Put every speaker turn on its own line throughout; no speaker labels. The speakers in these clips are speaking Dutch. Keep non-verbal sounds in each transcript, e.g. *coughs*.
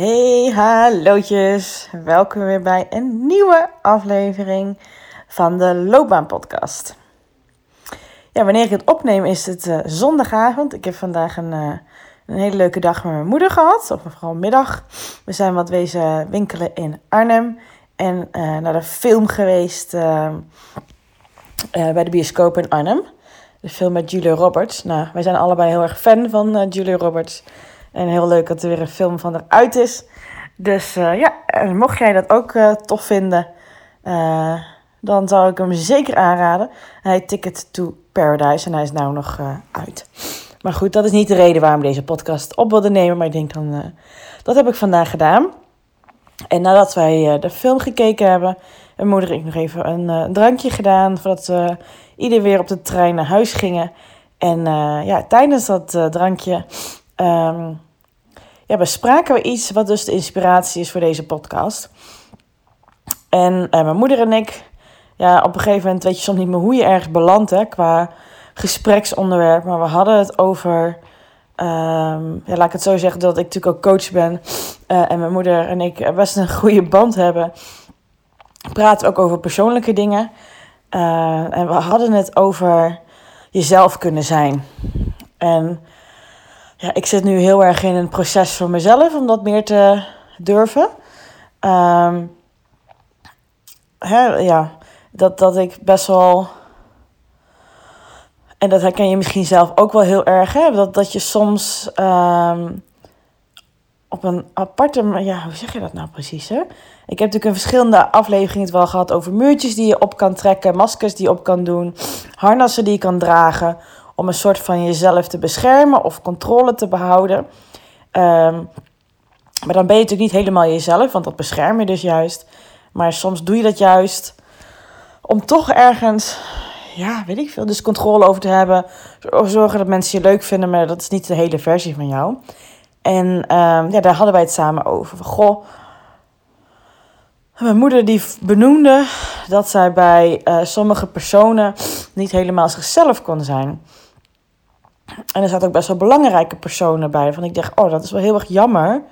Hey, hallootjes. Welkom weer bij een nieuwe aflevering van de Loopbaan Podcast. Ja, wanneer ik het opneem is het uh, zondagavond. Ik heb vandaag een, uh, een hele leuke dag met mijn moeder gehad, of vooral middag. We zijn wat wezen winkelen in Arnhem en uh, naar de film geweest bij de bioscoop in Arnhem. De film met Julia Roberts. Nou, wij zijn allebei heel erg fan van Julia Roberts. En heel leuk dat er weer een film van eruit is. Dus uh, ja, mocht jij dat ook uh, tof vinden, uh, dan zou ik hem zeker aanraden. Hij heet Ticket to Paradise en hij is nou nog uit. Maar goed, dat is niet de reden waarom deze podcast op wilde nemen. Maar ik denk dan, dat heb ik vandaag gedaan. En nadat wij de film gekeken hebben, mijn moeder en ik nog even een drankje gedaan. Voordat we ieder weer op de trein naar huis gingen. En ja, tijdens dat drankje um, ja, bespraken we iets wat dus de inspiratie is voor deze podcast. En uh, mijn moeder en ik, ja, op een gegeven moment weet je soms niet meer hoe je ergens belandt hè, qua gespreksonderwerp. Maar we hadden het over, um, ja, laat ik het zo zeggen, dat ik natuurlijk ook coach ben. Uh, en mijn moeder en ik best een goede band hebben. Praten ook over persoonlijke dingen. En we hadden het over jezelf kunnen zijn. En ja, ik zit nu heel erg in een proces voor mezelf om dat meer te durven. Um, hè, ja, dat, dat ik best wel. En dat herken je misschien zelf ook wel heel erg. Hè? Dat, dat je soms um, op een aparte. Ja, hoe zeg je dat nou precies? Hè? Ik heb natuurlijk in verschillende afleveringen het wel gehad over muurtjes die je op kan trekken, maskers die je op kan doen, harnassen die je kan dragen om een soort van jezelf te beschermen of controle te behouden. Um, maar dan ben je natuurlijk niet helemaal jezelf, want dat bescherm je dus juist. Maar soms doe je dat juist om toch ergens, ja, weet ik veel, dus controle over te hebben. Zorgen dat mensen je leuk vinden, maar dat is niet de hele versie van jou. En um, ja, daar hadden wij het samen over. Goh, mijn moeder die benoemde dat zij bij uh, sommige personen niet helemaal zichzelf kon zijn. En er zaten ook best wel belangrijke personen bij. Van ik dacht, oh, dat is wel heel erg jammer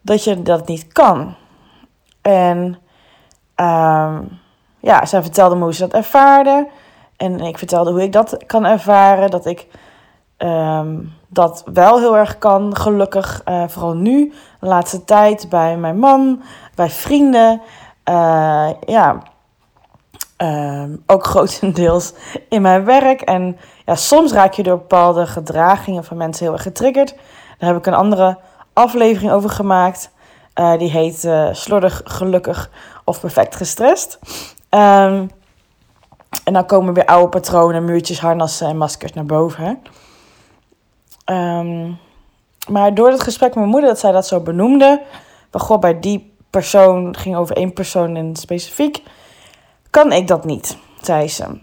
dat je dat niet kan. En um, ja, zij vertelde me hoe ze dat ervaarde. En ik vertelde hoe ik dat kan ervaren. Dat ik um, dat wel heel erg kan, gelukkig. Uh, vooral nu, de laatste tijd, bij mijn man, bij vrienden. Uh, ja, um, ook grotendeels in mijn werk. En ja, soms raak je door bepaalde gedragingen van mensen heel erg getriggerd. Daar heb ik een andere aflevering over gemaakt. Uh, die heet uh, Slordig, Gelukkig of Perfect Gestrest. Um, en dan komen weer oude patronen, muurtjes, harnassen en maskers naar boven. Um, maar door het gesprek met mijn moeder, dat zij dat zo benoemde. Van, goh, bij die persoon, ging over één persoon in specifiek kan ik dat niet, zei ze.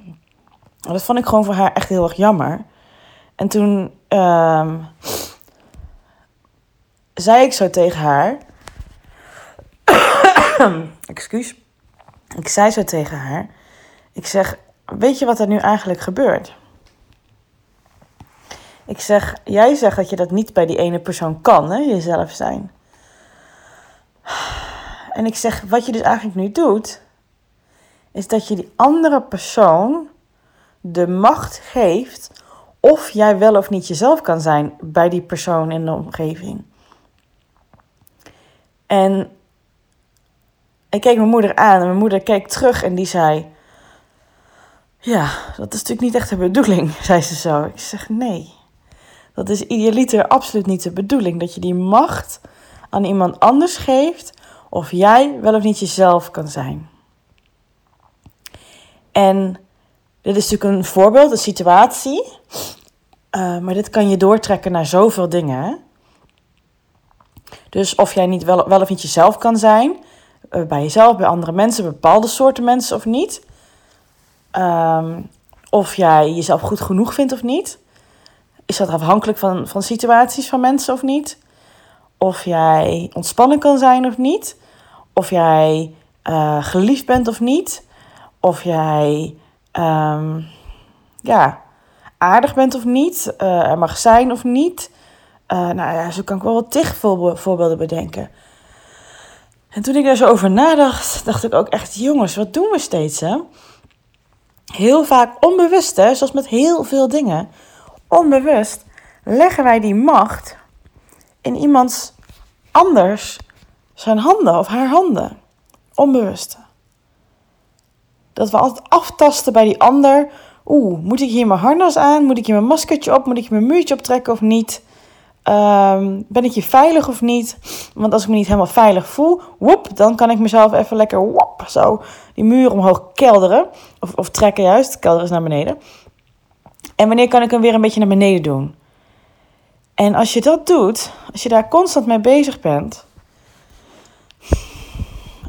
Dat vond ik gewoon voor haar echt heel erg jammer. En toen um, zei ik zo tegen haar. *coughs* Excuus. Ik zei zo tegen haar. Ik zeg: Weet je wat er nu eigenlijk gebeurt? Ik zeg: Jij zegt dat je dat niet bij die ene persoon kan, hè, jezelf zijn. En ik zeg: Wat je dus eigenlijk nu doet, is dat je die andere persoon de macht geeft of jij wel of niet jezelf kan zijn bij die persoon in de omgeving. En ik keek mijn moeder aan en mijn moeder keek terug en die zei: Ja, dat is natuurlijk niet echt de bedoeling, *laughs* zei ze zo. Ik zeg: Nee, dat is idealiter absoluut niet de bedoeling. Dat je die macht aan iemand anders geeft of jij wel of niet jezelf kan zijn. En dit is natuurlijk een voorbeeld, een situatie. Uh, maar dit kan je doortrekken naar zoveel dingen. Dus of jij niet wel, wel of niet jezelf kan zijn. Uh, bij jezelf, bij andere mensen, bepaalde soorten mensen of niet. Um, of jij jezelf goed genoeg vindt of niet. Is dat afhankelijk van, van situaties van mensen of niet? Of jij ontspannen kan zijn of niet? Of jij uh, geliefd bent of niet? Of jij um, ja, aardig bent of niet, uh, er mag zijn of niet, Uh, nou ja, zo kan ik wel wat tig voorbeelden bedenken. En toen ik daar zo over nadacht, dacht ik ook echt, jongens, wat doen we steeds, hè? Heel vaak onbewust, hè? Zoals met heel veel dingen. Onbewust leggen wij die macht in iemands anders zijn handen of haar handen. Onbewust. Dat we altijd aftasten bij die ander. Oeh, moet ik hier mijn harnas aan? Moet ik hier mijn maskertje op? Moet ik mijn muurtje optrekken of niet? Um, ben ik hier veilig of niet? Want als ik me niet helemaal veilig voel, woep, dan kan ik mezelf even lekker wop, zo die muur omhoog kelderen. Of, of trekken juist, kelderen is naar beneden. En wanneer kan ik hem weer een beetje naar beneden doen? En als je dat doet, als je daar constant mee bezig bent,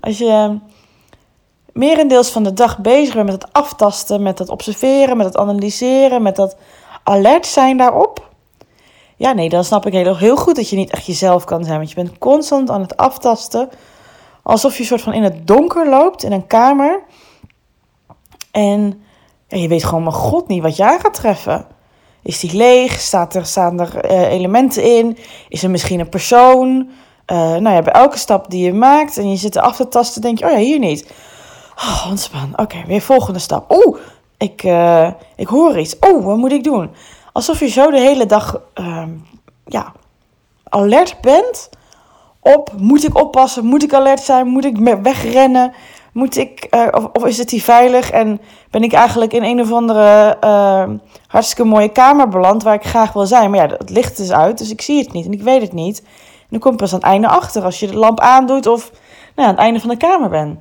als je merendeels van de dag bezig bent met het aftasten, met het observeren, met het analyseren, met dat alert zijn daarop. Ja, nee, dan snap ik heel, heel goed dat je niet echt jezelf kan zijn. Want je bent constant aan het aftasten. Alsof je soort van in het donker loopt in een kamer. En je weet gewoon, mijn god, niet wat je aan gaat treffen. Is die leeg? Staat er, staan er uh, elementen in? Is er misschien een persoon? Uh, nou ja, bij elke stap die je maakt en je zit er af te tasten, denk je, oh ja, hier niet. Oh, ontspan. Oké, weer volgende stap. Oeh, ik, uh, ik hoor iets. Oh, wat moet ik doen? Alsof je zo de hele dag ehm, ja, alert bent op, moet ik oppassen? Moet ik alert zijn? Moet ik wegrennen? Moet ik, uh, of, is het hier veilig? En ben ik eigenlijk in een of andere uh, hartstikke mooie kamer beland waar ik graag wil zijn? Maar ja, het licht is uit, dus ik zie het niet en ik weet het niet. En dan kom je pas aan het einde achter als je de lamp aandoet of nou, aan het einde van de kamer bent.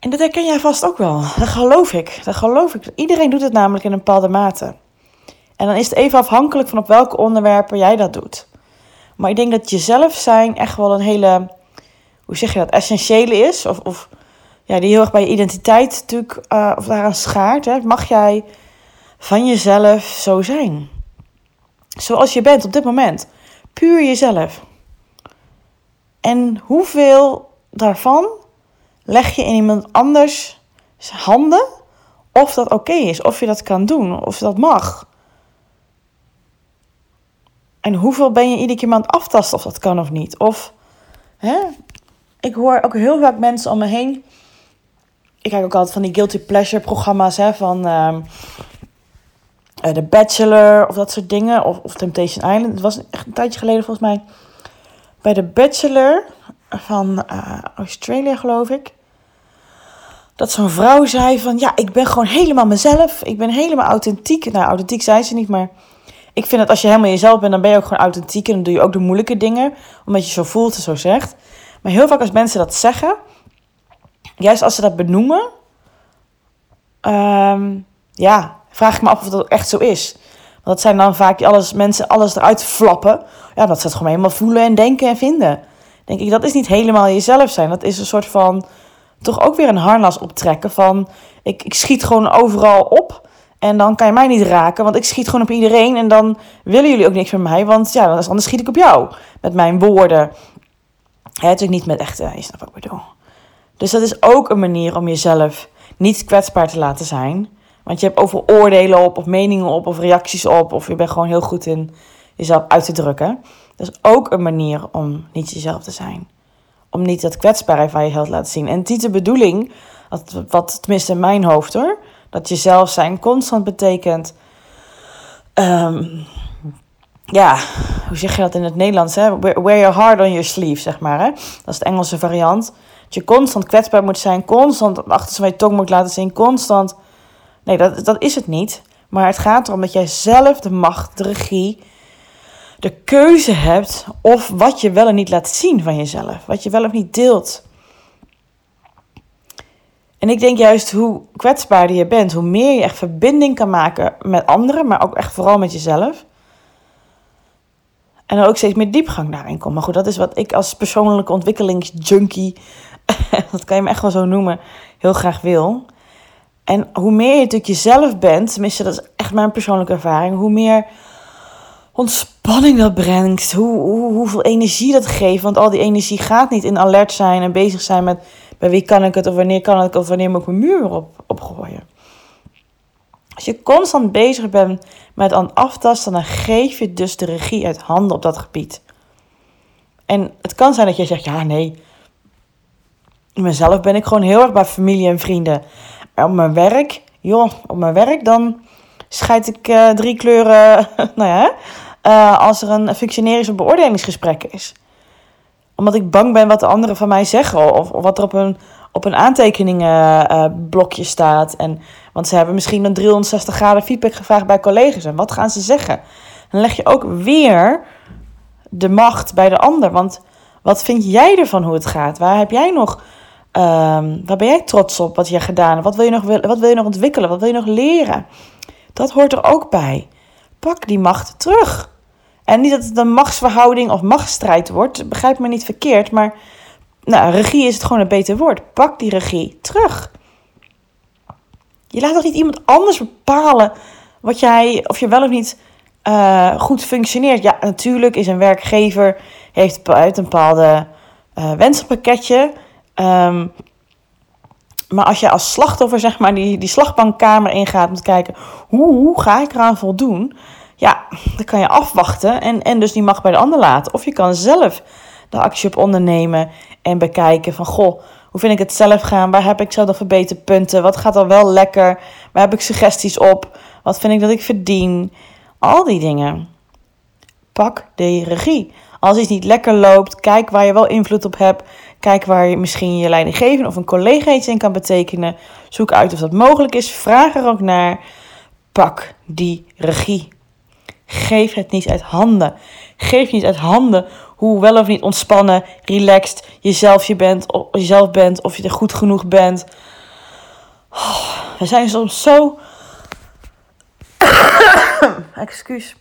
En dat herken jij vast ook wel. Dat geloof ik. Dat geloof ik. Iedereen doet het namelijk in een bepaalde mate. En dan is het even afhankelijk van op welke onderwerpen jij dat doet. Maar ik denk dat jezelf zijn echt wel een hele, hoe zeg je dat, essentiële is. Of, of ja, die heel erg bij je identiteit natuurlijk, uh, of daaraan schaart. Hè. Mag jij van jezelf zo zijn? Zoals je bent op dit moment. Puur jezelf. En hoeveel daarvan leg je in iemand anders handen of dat oké is, of je dat kan doen, of dat mag. En hoeveel ben je iedere keer aan het aftasten of dat kan of niet? Of, hè? Ik hoor ook heel vaak mensen om me heen. Ik kijk ook altijd van die guilty pleasure programma's, hè, van uh, The Bachelor of dat soort dingen. Of, of Temptation Island. Het was echt een tijdje geleden volgens mij. Bij The Bachelor van uh, Australië, geloof ik dat zo'n vrouw zei van ja, ik ben gewoon helemaal mezelf. Ik ben helemaal authentiek. Nou, authentiek zei ze niet, maar ik vind dat als je helemaal jezelf bent, dan ben je ook gewoon authentiek. En dan doe je ook de moeilijke dingen, omdat je zo voelt en zo zegt. Maar heel vaak als mensen dat zeggen, juist als ze dat benoemen, ehm, ja, vraag ik me af of dat echt zo is. Want dat zijn dan vaak alles, mensen alles eruit flappen. Ja, dat ze het gewoon helemaal voelen en denken en vinden. Denk ik, dat is niet helemaal jezelf zijn. Dat is een soort van toch ook weer een harnas optrekken van ik, ik schiet gewoon overal op. En dan kan je mij niet raken, want ik schiet gewoon op iedereen. En dan willen jullie ook niks met mij, want ja, anders schiet ik op jou. Met mijn woorden. Het natuurlijk niet met echte, je snapt wat ik bedoel. Dus dat is ook een manier om jezelf niet kwetsbaar te laten zijn. Want je hebt overal oordelen op, of meningen op, of reacties op. Of je bent gewoon heel goed in jezelf uit te drukken. Dat is ook een manier om niet jezelf te zijn om niet dat kwetsbare van je te laten zien. En niet de bedoeling, wat tenminste in mijn hoofd hoor, dat je zelf zijn constant betekent. Ehm, ja, hoe zeg je dat in het Nederlands? Hè? Wear your heart on your sleeve, zeg maar. Hè? Dat is de Engelse variant. Dat je constant kwetsbaar moet zijn, constant achter je tong moet laten zien, constant. Nee, dat, dat is het niet. Maar het gaat erom dat jij zelf de macht, de regie de keuze hebt of wat je wel en niet laat zien van jezelf. Wat je wel of niet deelt. En ik denk juist hoe kwetsbaarder je bent, hoe meer je echt verbinding kan maken met anderen, maar ook echt vooral met jezelf. En er ook steeds meer diepgang daarin komt. Maar goed, dat is wat ik als persoonlijke ontwikkelingsjunkie, *laughs* dat kan je me echt wel zo noemen, heel graag wil. En hoe meer je natuurlijk jezelf bent, tenminste dat is echt mijn persoonlijke ervaring, hoe meer ontspanning dat brengt. Hoe, hoe, hoeveel energie dat geeft. Want al die energie gaat niet in alert zijn en bezig zijn met bij wie kan ik het of wanneer kan ik het of wanneer moet ik mijn muur op, opgooien. Als je constant bezig bent met aan aftasten, dan geef je dus de regie uit handen op dat gebied. En het kan zijn dat je zegt, ja nee, mezelf ben ik gewoon heel erg bij familie en vrienden. Maar op mijn werk, joh, op mijn werk dan scheid ik uh, drie kleuren, *laughs* nou ja, uh, als er een functionerings- of beoordelingsgesprek is. Omdat ik bang ben wat de anderen van mij zeggen of, of wat er op een, op een aantekeningenblokje uh, staat. En, want ze hebben misschien een 360 graden feedback gevraagd bij collega's. En wat gaan ze zeggen? Dan leg je ook weer de macht bij de ander. Want wat vind jij ervan hoe het gaat? Waar heb jij nog Um, waar ben jij trots op wat je gedaan hebt? Wat wil je, nog, wat wil je nog ontwikkelen? Wat wil je nog leren? Dat hoort er ook bij. Pak die macht terug. En niet dat het een machtsverhouding of machtsstrijd wordt. Begrijp me niet verkeerd. Maar nou, regie is het gewoon een beter woord. Pak die regie terug. Je laat toch niet iemand anders bepalen wat jij, of je wel of niet uh, goed functioneert. Ja, natuurlijk is een werkgever heeft uit een bepaalde uh, wensenpakketje. Um, maar als je als slachtoffer zeg maar die, die slagbankkamer ingaat om te kijken hoe, ga ik eraan voldoen, ja, dan kan je afwachten en, en dus die mag bij de ander laten. Of je kan zelf de actie op ondernemen en bekijken van goh, hoe vind ik het zelf gaan? Waar heb ik zo nog verbeterpunten? Wat gaat er wel lekker? Waar heb ik suggesties op? Wat vind ik dat ik verdien? Al die dingen. Pak de regie. Als iets niet lekker loopt, kijk waar je wel invloed op hebt. Kijk waar je misschien je leidinggevende of een collega iets in kan betekenen. Zoek uit of dat mogelijk is. Vraag er ook naar. Pak die regie. Geef het niet uit handen. Geef niet uit handen hoe wel of niet ontspannen, relaxed jezelf, je bent, of, jezelf bent. Of je er goed genoeg bent. Oh, we zijn soms zo. *coughs* Excuus.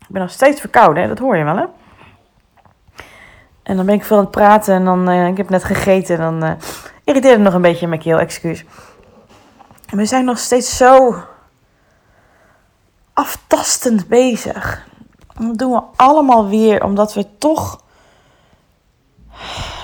Ik ben nog steeds verkouden, hè? dat hoor je wel, hè? En dan ben ik veel aan het praten en dan, uh, ik heb net gegeten en dan uh, irriteert het nog een beetje mijn keel, excuus. We zijn nog steeds zo aftastend bezig. Dat doen we allemaal weer, omdat we toch,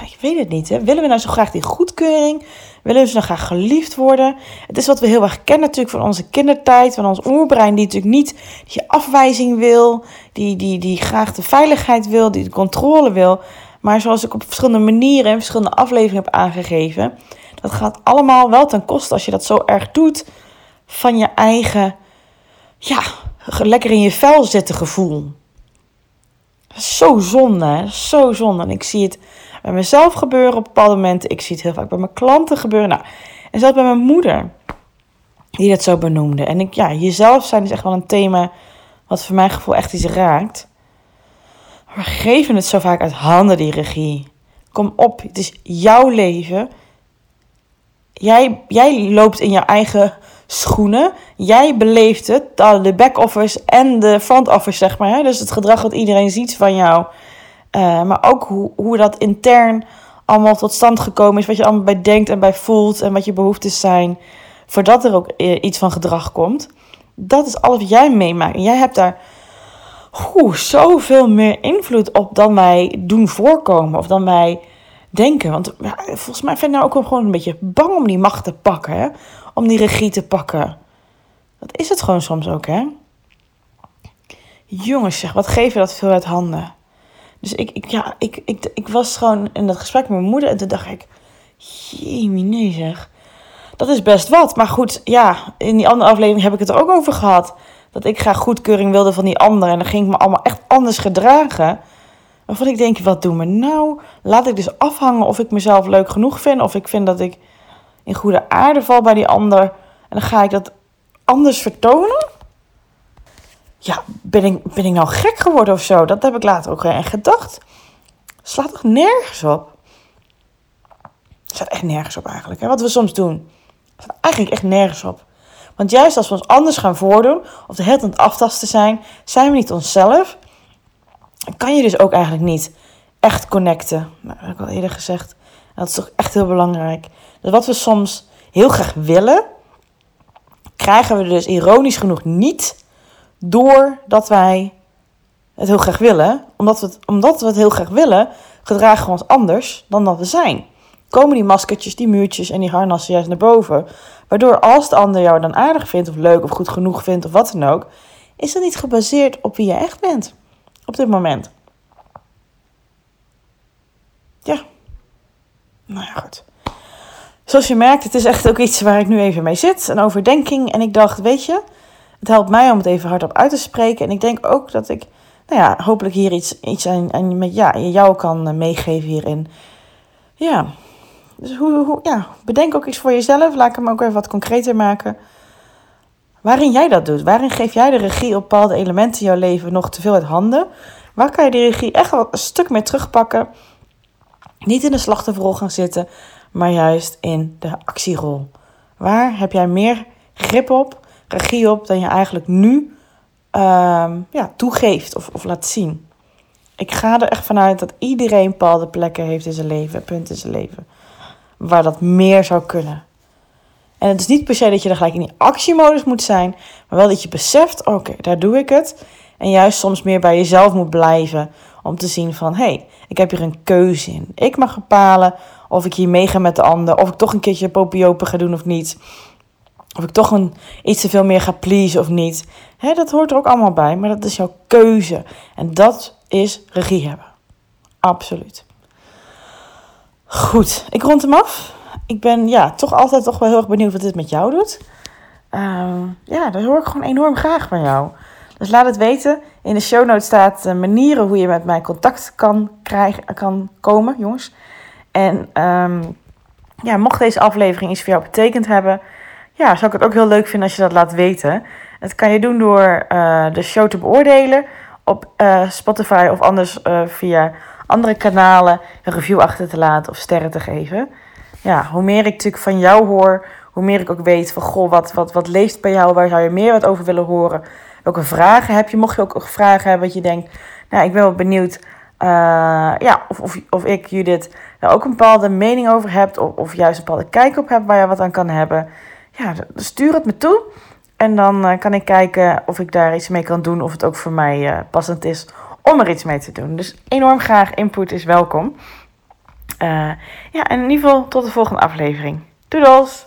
ik weet het niet, hè? willen we nou zo graag die goedkeuring? Willen we zo graag geliefd worden? Het is wat we heel erg kennen natuurlijk van onze kindertijd, van ons oerbrein, die natuurlijk niet die afwijzing wil, die, die, die graag de veiligheid wil, die de controle wil. Maar zoals ik op verschillende manieren in verschillende afleveringen heb aangegeven, dat gaat allemaal wel ten koste als je dat zo erg doet van je eigen, ja, lekker in je vel zitten gevoel. Zo zonde, zo zonde. En ik zie het bij mezelf gebeuren op bepaalde momenten. Ik zie het heel vaak bij mijn klanten gebeuren. Nou, en zelfs bij mijn moeder, die dat zo benoemde. En ik, ja, jezelf zijn is echt wel een thema wat voor mijn gevoel echt iets raakt. We geven het zo vaak uit handen, die regie. Kom op, het is jouw leven. Jij, jij loopt in je eigen schoenen. Jij beleeft het, de back-office en de front-office, zeg maar. Dus het gedrag wat iedereen ziet van jou. Uh, maar ook hoe, hoe dat intern allemaal tot stand gekomen is. Wat je allemaal bij denkt en bij voelt. En wat je behoeftes zijn. Voordat er ook eh, iets van gedrag komt. Dat is alles wat jij meemaakt. En jij hebt daar oeh, zoveel meer invloed op dan wij doen voorkomen of dan wij denken. Want volgens mij vind ik nou ook gewoon een beetje bang om die macht te pakken, hè? om die regie te pakken. Dat is het gewoon soms ook, hè? Jongens, zeg, wat geven dat veel uit handen? Dus ik, ik, ja, ik, ik, ik was gewoon in dat gesprek met mijn moeder en toen dacht ik, nee zeg. Dat is best wat. Maar goed, ja, in die andere aflevering heb ik het er ook over gehad dat ik graag goedkeuring wilde van die anderen. En dan ging ik me allemaal echt anders gedragen. Waarvan ik denk, wat doen we nou? Laat ik dus afhangen of ik mezelf leuk genoeg vind. Of ik vind dat ik in goede aarde val bij die ander. En dan ga ik dat anders vertonen? Ja, ben ik, ben ik nou gek geworden of zo? Dat heb ik later ook echt gedacht. Slaat toch nergens op? Het staat echt nergens op eigenlijk. Hè? Wat we soms doen. staat eigenlijk echt nergens op. Want juist als we ons anders gaan voordoen, of de hele tijd aftasten zijn, zijn we niet onszelf. kan je dus ook eigenlijk niet echt connecten. Nou, dat heb ik al eerder gezegd. Dat is toch echt heel belangrijk. Dus wat we soms heel graag willen, krijgen we dus ironisch genoeg niet doordat wij het heel graag willen. Omdat we het, omdat we het heel graag willen, gedragen we ons anders dan dat we zijn. Komen die maskertjes, die muurtjes en die harnassen juist naar boven. Waardoor als de ander jou dan aardig vindt of leuk of goed genoeg vindt of wat dan ook, is dat niet gebaseerd op wie je echt bent op dit moment. Ja. Nou ja, goed. Zoals je merkt, het is echt ook iets waar ik nu even mee zit. Een overdenking. En ik dacht, weet je, het helpt mij om het even hardop uit te spreken. En ik denk ook dat ik, nou ja, hopelijk hier iets, iets aan, aan met ja, jou kan meegeven hierin. Ja. Dus hoe, hoe, ja, bedenk ook iets voor jezelf. Laat ik hem ook even wat concreter maken. Waarin jij dat doet. Waarin geef jij de regie op bepaalde elementen in jouw leven nog te veel uit handen? Waar kan je die regie echt wel een stuk meer terugpakken? Niet in de slachtofferrol gaan zitten, maar juist in de actierol. Waar heb jij meer grip op, regie op, dan je eigenlijk nu uh, ja, toegeeft of, of laat zien? Ik ga er echt vanuit dat iedereen bepaalde plekken heeft in zijn leven, punten in zijn leven, waar dat meer zou kunnen. En het is niet per se dat je er gelijk in die actiemodus moet zijn, maar wel dat je beseft, oké, daar doe ik het. En juist soms meer bij jezelf moet blijven om te zien van, hé, hey, ik heb hier een keuze in. Ik mag bepalen of ik hier meega met de ander, of ik toch een keertje popiopen ga doen of niet. Of ik toch een, iets te veel meer ga pleasen of niet. Hè, dat hoort er ook allemaal bij, maar dat is jouw keuze. En dat is regie hebben. Absoluut. Goed, ik rond hem af. Ik ben ja, toch altijd toch wel heel erg benieuwd wat dit met jou doet. Uh, ja, dat hoor ik gewoon enorm graag van jou. Dus laat het weten. In de show notes staat uh, manieren hoe je met mij contact kan, krijgen, kan komen, jongens. En um, ja, mocht deze aflevering iets voor jou betekend hebben, ja, zou ik het ook heel leuk vinden als je dat laat weten. Dat kan je doen door uh, de show te beoordelen op uh, Spotify of anders via andere kanalen een review achter te laten of sterren te geven. Ja, hoe meer ik natuurlijk van jou hoor, hoe meer ik ook weet van goh, wat, wat, wat leeft bij jou, waar zou je meer wat over willen horen, welke vragen heb je, mocht je ook vragen hebben wat je denkt, nou ik ben wel benieuwd uh, ja, of, of, of ik, Judith, daar ook een bepaalde mening over hebt. Of, of juist een bepaalde kijk op hebt waar je wat aan kan hebben. Ja, stuur het me toe. En dan uh, kan ik kijken of ik daar iets mee kan doen. Of het ook voor mij uh, passend is om er iets mee te doen. Dus enorm graag input is welkom. ja, en in ieder geval tot de volgende aflevering. Doedels!